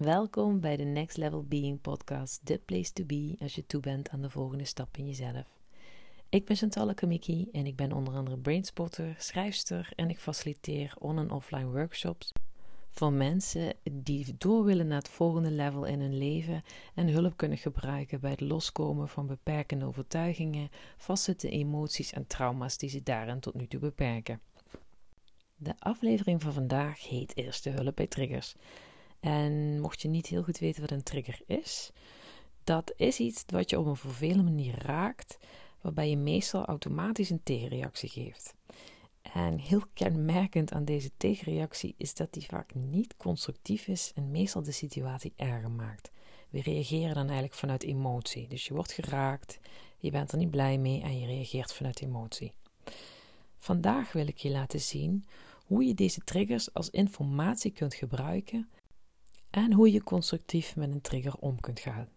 Welkom bij de Next Level Being podcast, the place to be als je toe bent aan de volgende stap in jezelf. Ik ben Chantal Kamiki en ik ben onder andere brainspotter, schrijfster en ik faciliteer on- en offline workshops voor mensen die door willen naar het volgende level in hun leven en hulp kunnen gebruiken bij het loskomen van beperkende overtuigingen, vastzitten emoties en trauma's die ze daarin tot nu toe beperken. De aflevering van vandaag heet Eerste Hulp bij Triggers. En mocht je niet heel goed weten wat een trigger is, dat is iets wat je op een vervelende manier raakt, waarbij je meestal automatisch een tegenreactie geeft. En heel kenmerkend aan deze tegenreactie is dat die vaak niet constructief is en meestal de situatie erger maakt. We reageren dan eigenlijk vanuit emotie. Dus je wordt geraakt, je bent er niet blij mee en je reageert vanuit emotie. Vandaag wil ik je laten zien hoe je deze triggers als informatie kunt gebruiken en hoe je constructief met een trigger om kunt gaan.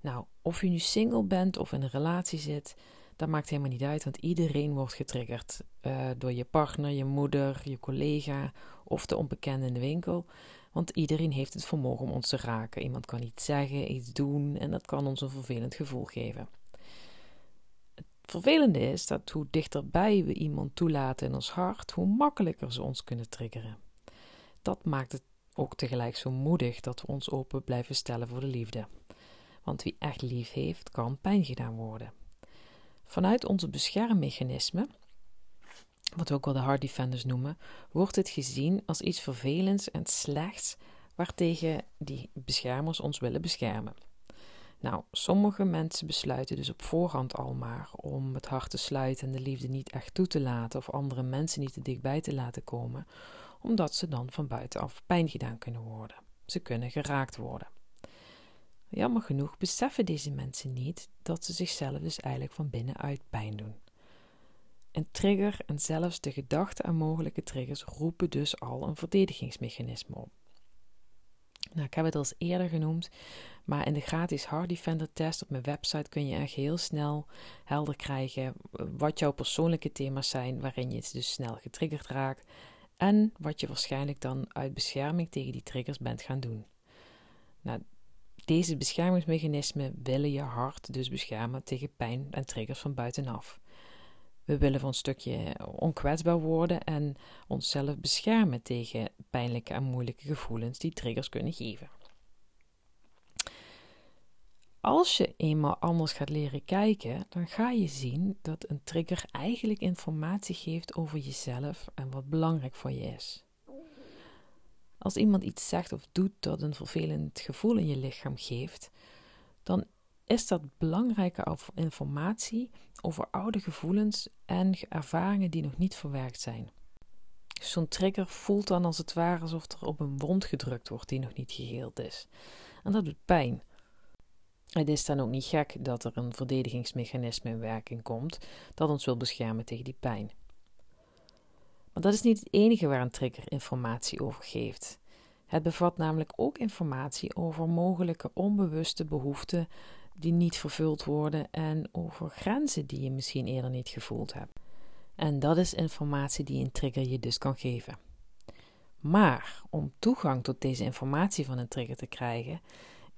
Nou, of je nu single bent of in een relatie zit, dat maakt helemaal niet uit, want iedereen wordt getriggerd uh, door je partner, je moeder, je collega of de onbekende in de winkel. Want iedereen heeft het vermogen om ons te raken. Iemand kan iets zeggen, iets doen en dat kan ons een vervelend gevoel geven. Het vervelende is dat hoe dichterbij we iemand toelaten in ons hart, hoe makkelijker ze ons kunnen triggeren. Dat maakt het ook tegelijk zo moedig dat we ons open blijven stellen voor de liefde. Want wie echt lief heeft, kan pijn gedaan worden. Vanuit onze beschermmechanismen, wat we ook wel de hard defenders noemen, wordt het gezien als iets vervelends en slechts waartegen die beschermers ons willen beschermen. Nou, sommige mensen besluiten dus op voorhand al maar om het hart te sluiten en de liefde niet echt toe te laten of andere mensen niet te dichtbij te laten komen, omdat ze dan van buitenaf pijn gedaan kunnen worden. Ze kunnen geraakt worden. Jammer genoeg beseffen deze mensen niet dat ze zichzelf dus eigenlijk van binnenuit pijn doen. Een trigger en zelfs de gedachte aan mogelijke triggers roepen dus al een verdedigingsmechanisme op. Nou, ik heb het al eens eerder genoemd, maar in de gratis Hard Defender test op mijn website kun je echt heel snel helder krijgen wat jouw persoonlijke thema's zijn waarin je dus snel getriggerd raakt en wat je waarschijnlijk dan uit bescherming tegen die triggers bent gaan doen. Nou, deze beschermingsmechanismen willen je hart dus beschermen tegen pijn en triggers van buitenaf. We willen voor een stukje onkwetsbaar worden en onszelf beschermen tegen pijnlijke en moeilijke gevoelens die triggers kunnen geven. Als je eenmaal anders gaat leren kijken, dan ga je zien dat een trigger eigenlijk informatie geeft over jezelf en wat belangrijk voor je is. Als iemand iets zegt of doet dat een vervelend gevoel in je lichaam geeft, dan is dat belangrijke informatie over oude gevoelens en ervaringen die nog niet verwerkt zijn. Zo'n trigger voelt dan als het ware alsof er op een wond gedrukt wordt die nog niet geheeld is. En dat doet pijn. Het is dan ook niet gek dat er een verdedigingsmechanisme in werking komt dat ons wil beschermen tegen die pijn. Maar dat is niet het enige waar een trigger informatie over geeft. Het bevat namelijk ook informatie over mogelijke onbewuste behoeften die niet vervuld worden en over grenzen die je misschien eerder niet gevoeld hebt. En dat is informatie die een trigger je dus kan geven. Maar om toegang tot deze informatie van een trigger te krijgen,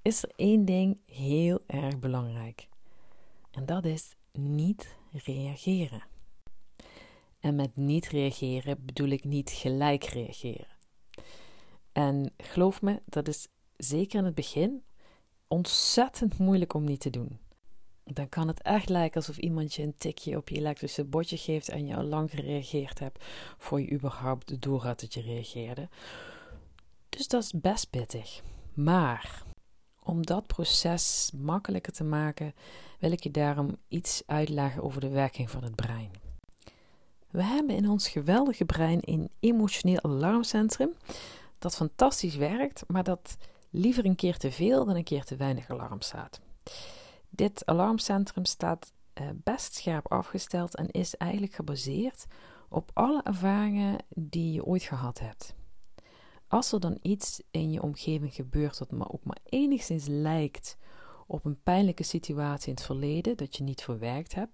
is er één ding heel erg belangrijk. En dat is niet reageren. En met niet reageren bedoel ik niet gelijk reageren. En geloof me, dat is zeker in het begin ontzettend moeilijk om niet te doen. Dan kan het echt lijken alsof iemand je een tikje op je elektrische bordje geeft en je al lang gereageerd hebt voor je überhaupt door had dat je reageerde. Dus dat is best pittig. Maar om dat proces makkelijker te maken, wil ik je daarom iets uitleggen over de werking van het brein. We hebben in ons geweldige brein een emotioneel alarmcentrum dat fantastisch werkt, maar dat liever een keer te veel dan een keer te weinig alarm staat. Dit alarmcentrum staat eh, best scherp afgesteld en is eigenlijk gebaseerd op alle ervaringen die je ooit gehad hebt. Als er dan iets in je omgeving gebeurt dat maar ook maar enigszins lijkt op een pijnlijke situatie in het verleden dat je niet verwerkt hebt,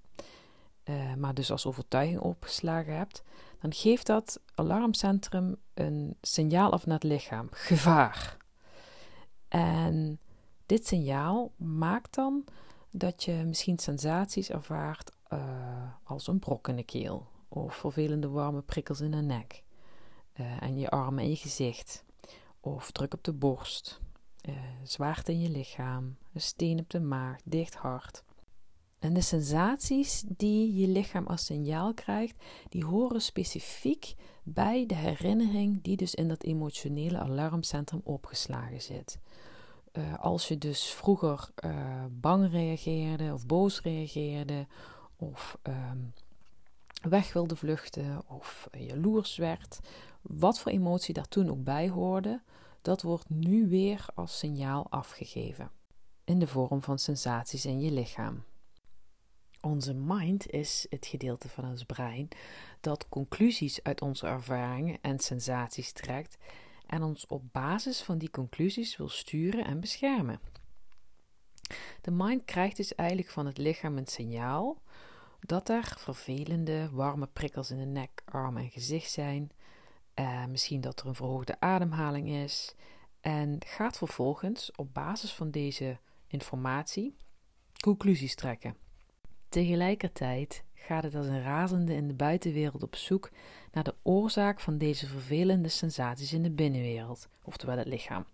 uh, maar dus als overtuiging opgeslagen hebt, dan geeft dat alarmcentrum een signaal af naar het lichaam: gevaar. En dit signaal maakt dan dat je misschien sensaties ervaart uh, als een brok in de keel of vervelende warme prikkels in de nek en je armen en je gezicht of druk op de borst, uh, in je lichaam, een steen op de maag, dicht hart. En de sensaties die je lichaam als signaal krijgt, die horen specifiek bij de herinnering die dus in dat emotionele alarmcentrum opgeslagen zit. Uh, als je dus vroeger bang reageerde of boos reageerde of um, weg wilde vluchten of jaloers werd, wat voor emotie daar toen ook bij hoorde, dat wordt nu weer als signaal afgegeven in de vorm van sensaties in je lichaam. Onze mind is het gedeelte van ons brein dat conclusies uit onze ervaringen en sensaties trekt en ons op basis van die conclusies wil sturen en beschermen. De mind krijgt dus eigenlijk van het lichaam een signaal dat er vervelende, warme prikkels in de nek, armen en gezicht zijn. Uh, misschien dat er een verhoogde ademhaling is. En gaat vervolgens op basis van deze informatie conclusies trekken. Tegelijkertijd gaat het als een razende in de buitenwereld op zoek naar de oorzaak van deze vervelende sensaties in de binnenwereld, oftewel het lichaam.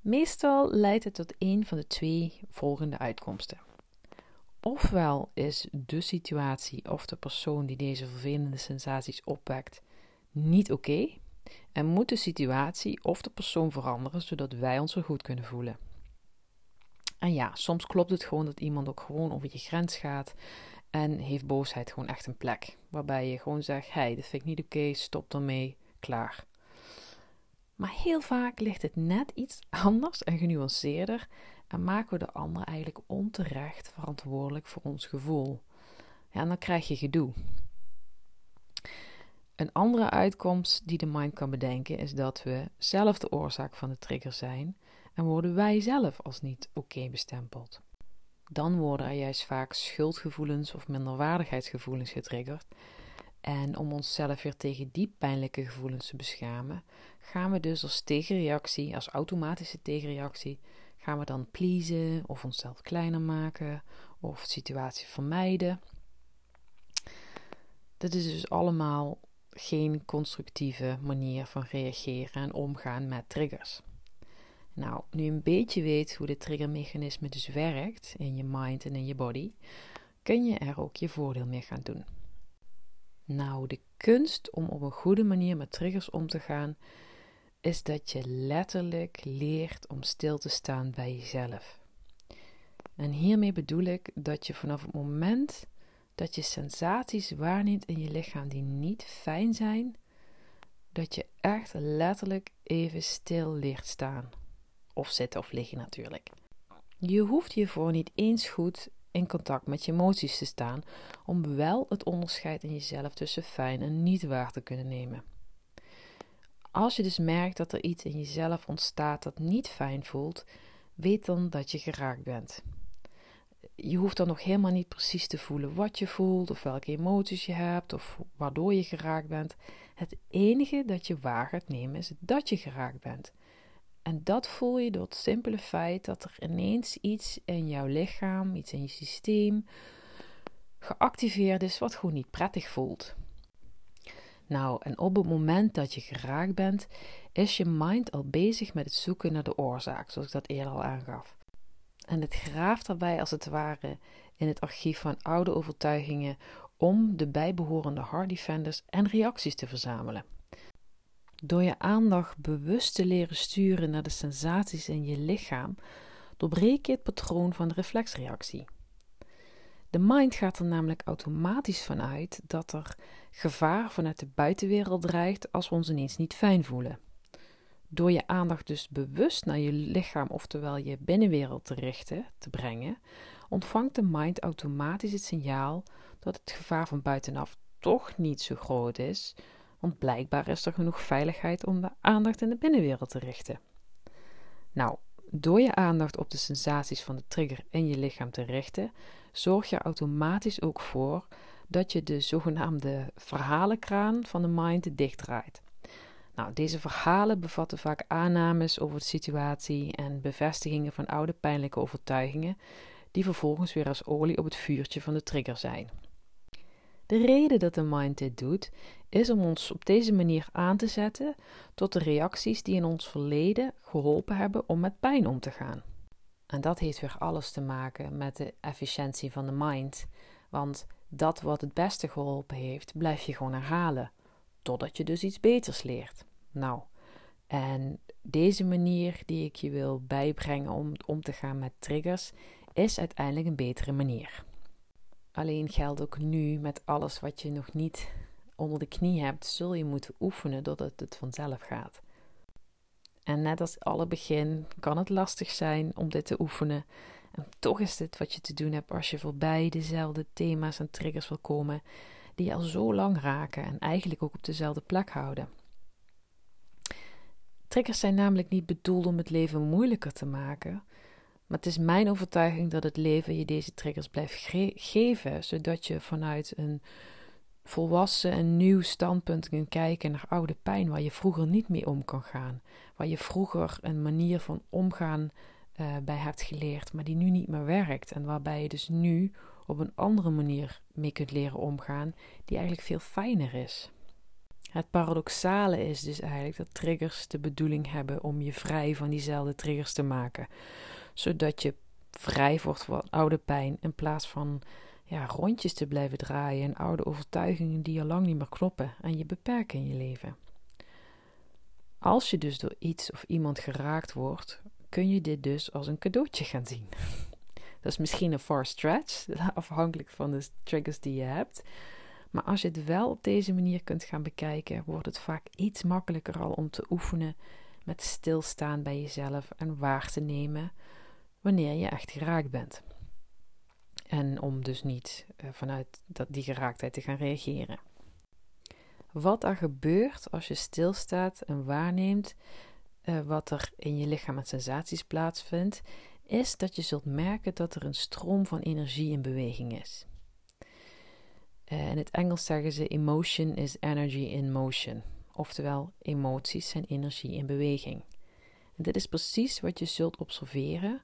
Meestal leidt het tot een van de twee volgende uitkomsten. Ofwel is de situatie of de persoon die deze vervelende sensaties opwekt niet oké en moet de situatie of de persoon veranderen zodat wij ons weer goed kunnen voelen. En ja, soms klopt het gewoon dat iemand ook gewoon over je grens gaat en heeft boosheid gewoon echt een plek. Waarbij je gewoon zegt: hey, dat vind ik niet oké, stop ermee, klaar. Maar heel vaak ligt het net iets anders en genuanceerder en maken we de ander eigenlijk onterecht verantwoordelijk voor ons gevoel. Ja, en dan krijg je gedoe. Een andere uitkomst die de mind kan bedenken is dat we zelf de oorzaak van de trigger zijn en worden wij zelf als niet oké bestempeld. Dan worden er juist vaak schuldgevoelens of minderwaardigheidsgevoelens getriggerd. En om onszelf weer tegen die pijnlijke gevoelens te beschermen, gaan we dus als tegenreactie, als automatische tegenreactie, gaan we dan pleasen of onszelf kleiner maken of de situatie vermijden. Dat is dus allemaal geen constructieve manier van reageren en omgaan met triggers. Nou, nu je een beetje weet hoe dit triggermechanisme dus werkt in je mind en in je body, kun je er ook je voordeel mee gaan doen. Nou, de kunst om op een goede manier met triggers om te gaan, is dat je letterlijk leert om stil te staan bij jezelf. En hiermee bedoel ik dat je vanaf het moment dat je sensaties waarneemt in je lichaam die niet fijn zijn, dat je echt letterlijk even stil leert staan. Of zitten of liggen natuurlijk. Je hoeft hiervoor niet eens goed in contact met je emoties te staan om wel het onderscheid in jezelf tussen fijn en niet waar te kunnen nemen. Als je dus merkt dat er iets in jezelf ontstaat dat niet fijn voelt, weet dan dat je geraakt bent. Je hoeft dan nog helemaal niet precies te voelen wat je voelt, of welke emoties je hebt, of waardoor je geraakt bent. Het enige dat je waar gaat nemen is dat je geraakt bent. En dat voel je door het simpele feit dat er ineens iets in jouw lichaam, iets in je systeem geactiveerd is wat gewoon niet prettig voelt. Nou, en op het moment dat je geraakt bent, is je mind al bezig met het zoeken naar de oorzaak, zoals ik dat eerder al aangaf. En het graaft daarbij als het ware in het archief van oude overtuigingen om de bijbehorende hard defenders en reacties te verzamelen. Door je aandacht bewust te leren sturen naar de sensaties in je lichaam, doorbreek je het patroon van de reflexreactie. De mind gaat er namelijk automatisch vanuit dat er gevaar vanuit de buitenwereld dreigt als we ons ineens niet fijn voelen. Door je aandacht dus bewust naar je lichaam, oftewel je binnenwereld te richten, te brengen, ontvangt de mind automatisch het signaal dat het gevaar van buitenaf toch niet zo groot is, want blijkbaar is er genoeg veiligheid om de aandacht in de binnenwereld te richten. Nou, door je aandacht op de sensaties van de trigger in je lichaam te richten, zorg je automatisch ook voor dat je de zogenaamde verhalenkraan van de mind dichtdraait. Nou, deze verhalen bevatten vaak aannames over de situatie en bevestigingen van oude pijnlijke overtuigingen, die vervolgens weer als olie op het vuurtje van de trigger zijn. De reden dat de mind dit doet, is om ons op deze manier aan te zetten tot de reacties die in ons verleden geholpen hebben om met pijn om te gaan. En dat heeft weer alles te maken met de efficiëntie van de mind. Want dat wat het beste geholpen heeft, blijf je gewoon herhalen. Totdat je dus iets beters leert. Nou, en deze manier die ik je wil bijbrengen om om te gaan met triggers, is uiteindelijk een betere manier. Alleen geldt ook nu met alles wat je nog niet onder de knie hebt, zul je moeten oefenen doordat het vanzelf gaat. En net als alle begin kan het lastig zijn om dit te oefenen. En toch is dit wat je te doen hebt als je voorbij dezelfde thema's en triggers wil komen die je al zo lang raken en eigenlijk ook op dezelfde plek houden. Triggers zijn namelijk niet bedoeld om het leven moeilijker te maken, maar het is mijn overtuiging dat het leven je deze triggers blijft geven, zodat je vanuit een volwassen en nieuw standpunt kunt kijken naar oude pijn waar je vroeger niet mee om kan gaan, waar je vroeger een manier van omgaan uh, bij hebt geleerd, maar die nu niet meer werkt en waarbij je dus nu op een andere manier mee kunt leren omgaan, die eigenlijk veel fijner is. Het paradoxale is dus eigenlijk dat triggers de bedoeling hebben om je vrij van diezelfde triggers te maken, zodat je vrij wordt van oude pijn in plaats van ja, rondjes te blijven draaien en oude overtuigingen die al lang niet meer kloppen en je beperken in je leven. Als je dus door iets of iemand geraakt wordt, kun je dit dus als een cadeautje gaan zien. Dat is misschien een far stretch, afhankelijk van de triggers die je hebt. Maar als je het wel op deze manier kunt gaan bekijken, wordt het vaak iets makkelijker al om te oefenen met stilstaan bij jezelf en waar te nemen wanneer je echt geraakt bent. En om dus niet uh, vanuit die geraaktheid te gaan reageren. Wat er gebeurt als je stilstaat en waarneemt uh, wat er in je lichaam en sensaties plaatsvindt, is dat je zult merken dat er een stroom van energie in beweging is. Uh, in het Engels zeggen ze: emotion is energy in motion. Oftewel, emoties zijn energie in beweging. En dit is precies wat je zult observeren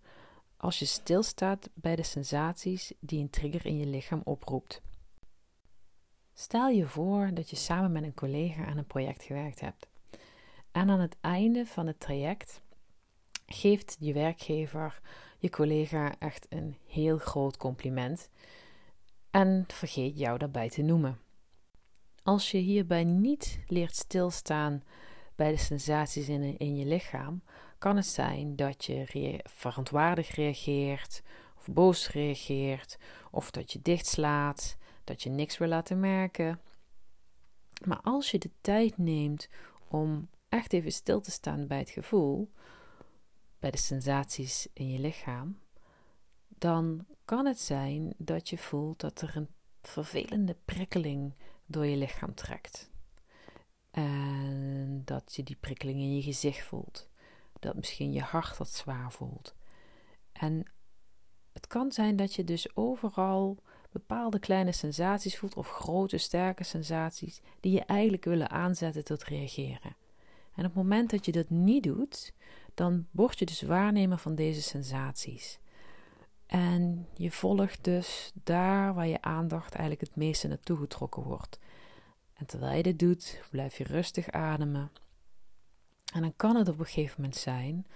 als je stilstaat bij de sensaties die een trigger in je lichaam oproept. Stel je voor dat je samen met een collega aan een project gewerkt hebt. En aan het einde van het traject geeft je werkgever je collega echt een heel groot compliment en vergeet jou daarbij te noemen. Als je hierbij niet leert stilstaan bij de sensaties in, in je lichaam, kan het zijn dat je verontwaardigd reageert, of boos reageert, of dat je dichtslaat, dat je niks wil laten merken. Maar als je de tijd neemt om echt even stil te staan bij het gevoel, bij de sensaties in je lichaam, dan kan het zijn dat je voelt dat er een vervelende prikkeling door je lichaam trekt. En dat je die prikkeling in je gezicht voelt dat misschien je hart wat zwaar voelt. En het kan zijn dat je dus overal bepaalde kleine sensaties voelt of grote sterke sensaties die je eigenlijk willen aanzetten tot reageren. En op het moment dat je dat niet doet, dan word je dus waarnemer van deze sensaties. En je volgt dus daar waar je aandacht eigenlijk het meeste naartoe getrokken wordt. En terwijl je dit doet, blijf je rustig ademen en dan kan het op een gegeven moment zijn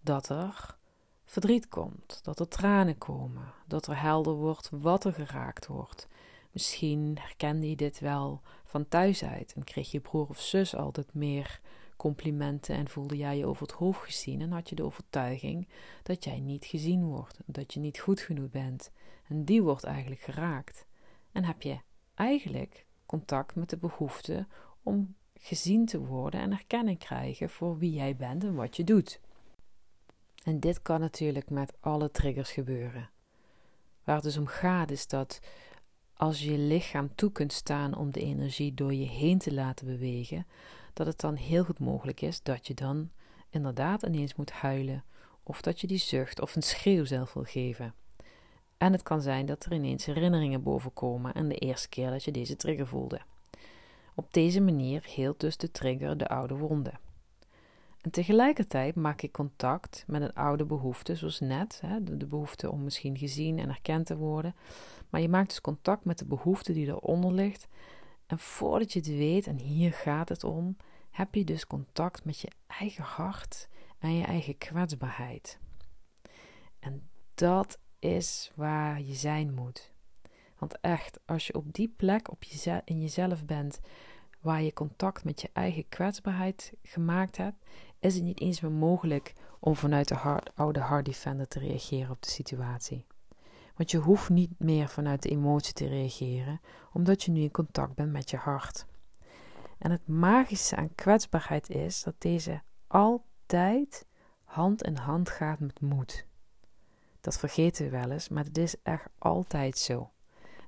dat er verdriet komt, dat er tranen komen, dat er helder wordt wat er geraakt wordt. Misschien herkende je dit wel van thuis uit en kreeg je broer of zus altijd meer complimenten en voelde jij je over het hoofd gezien en had je de overtuiging dat jij niet gezien wordt, dat je niet goed genoeg bent. En die wordt eigenlijk geraakt. En heb je eigenlijk contact met de behoefte om gezien te worden en erkenning krijgen voor wie jij bent en wat je doet. En dit kan natuurlijk met alle triggers gebeuren. Waar het dus om gaat is dat als je je lichaam toe kunt staan om de energie door je heen te laten bewegen, dat het dan heel goed mogelijk is dat je dan inderdaad ineens moet huilen, of dat je die zucht of een schreeuw zelf wil geven. En het kan zijn dat er ineens herinneringen bovenkomen en de eerste keer dat je deze trigger voelde. Op deze manier heelt dus de trigger de oude wonden. En tegelijkertijd maak ik contact met een oude behoefte, zoals net, de, behoefte om misschien gezien en erkend te worden. Maar je maakt dus contact met de behoefte die eronder ligt. En voordat je het weet, en hier gaat het om, heb je dus contact met je eigen hart en je eigen kwetsbaarheid. En dat is waar je zijn moet. Want echt, als je op die plek op je, in jezelf bent, waar je contact met je eigen kwetsbaarheid gemaakt hebt, is het niet eens meer mogelijk om vanuit de oude hard defender te reageren op de situatie. Want je hoeft niet meer vanuit de emotie te reageren, omdat je nu in contact bent met je hart. En het magische aan kwetsbaarheid is dat deze altijd hand in hand gaat met moed. Dat vergeten we wel eens, maar het is echt altijd zo.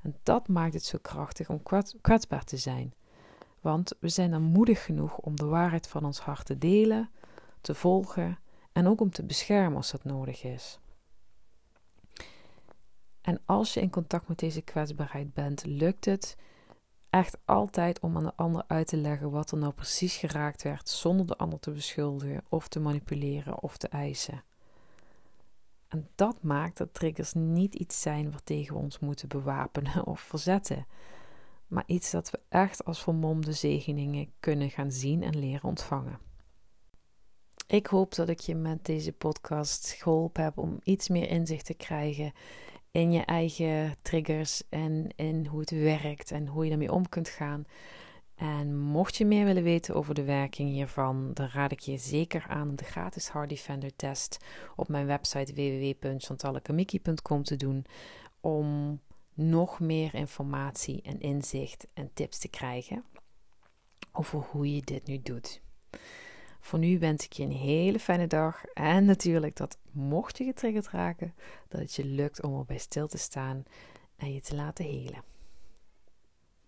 En dat maakt het zo krachtig om kwetsbaar te zijn. Want we zijn dan moedig genoeg om de waarheid van ons hart te delen, te volgen en ook om te beschermen als dat nodig is. En als je in contact met deze kwetsbaarheid bent, lukt het echt altijd om aan de ander uit te leggen wat er nou precies geraakt werd, zonder de ander te beschuldigen of te manipuleren of te eisen. En dat maakt dat triggers niet iets zijn waartegen we ons moeten bewapenen of verzetten, maar iets dat we echt als vermomde zegeningen kunnen gaan zien en leren ontvangen. Ik hoop dat ik je met deze podcast geholpen heb om iets meer inzicht te krijgen in je eigen triggers en in hoe het werkt en hoe je daarmee om kunt gaan. En mocht je meer willen weten over de werking hiervan, dan raad ik je zeker aan de gratis Hard Defender test op mijn website www.chantallekamiki.com te doen om nog meer informatie en inzicht en tips te krijgen over hoe je dit nu doet. Voor nu wens ik je een hele fijne dag en natuurlijk dat mocht je getriggerd raken, dat het je lukt om erbij stil te staan en je te laten helen.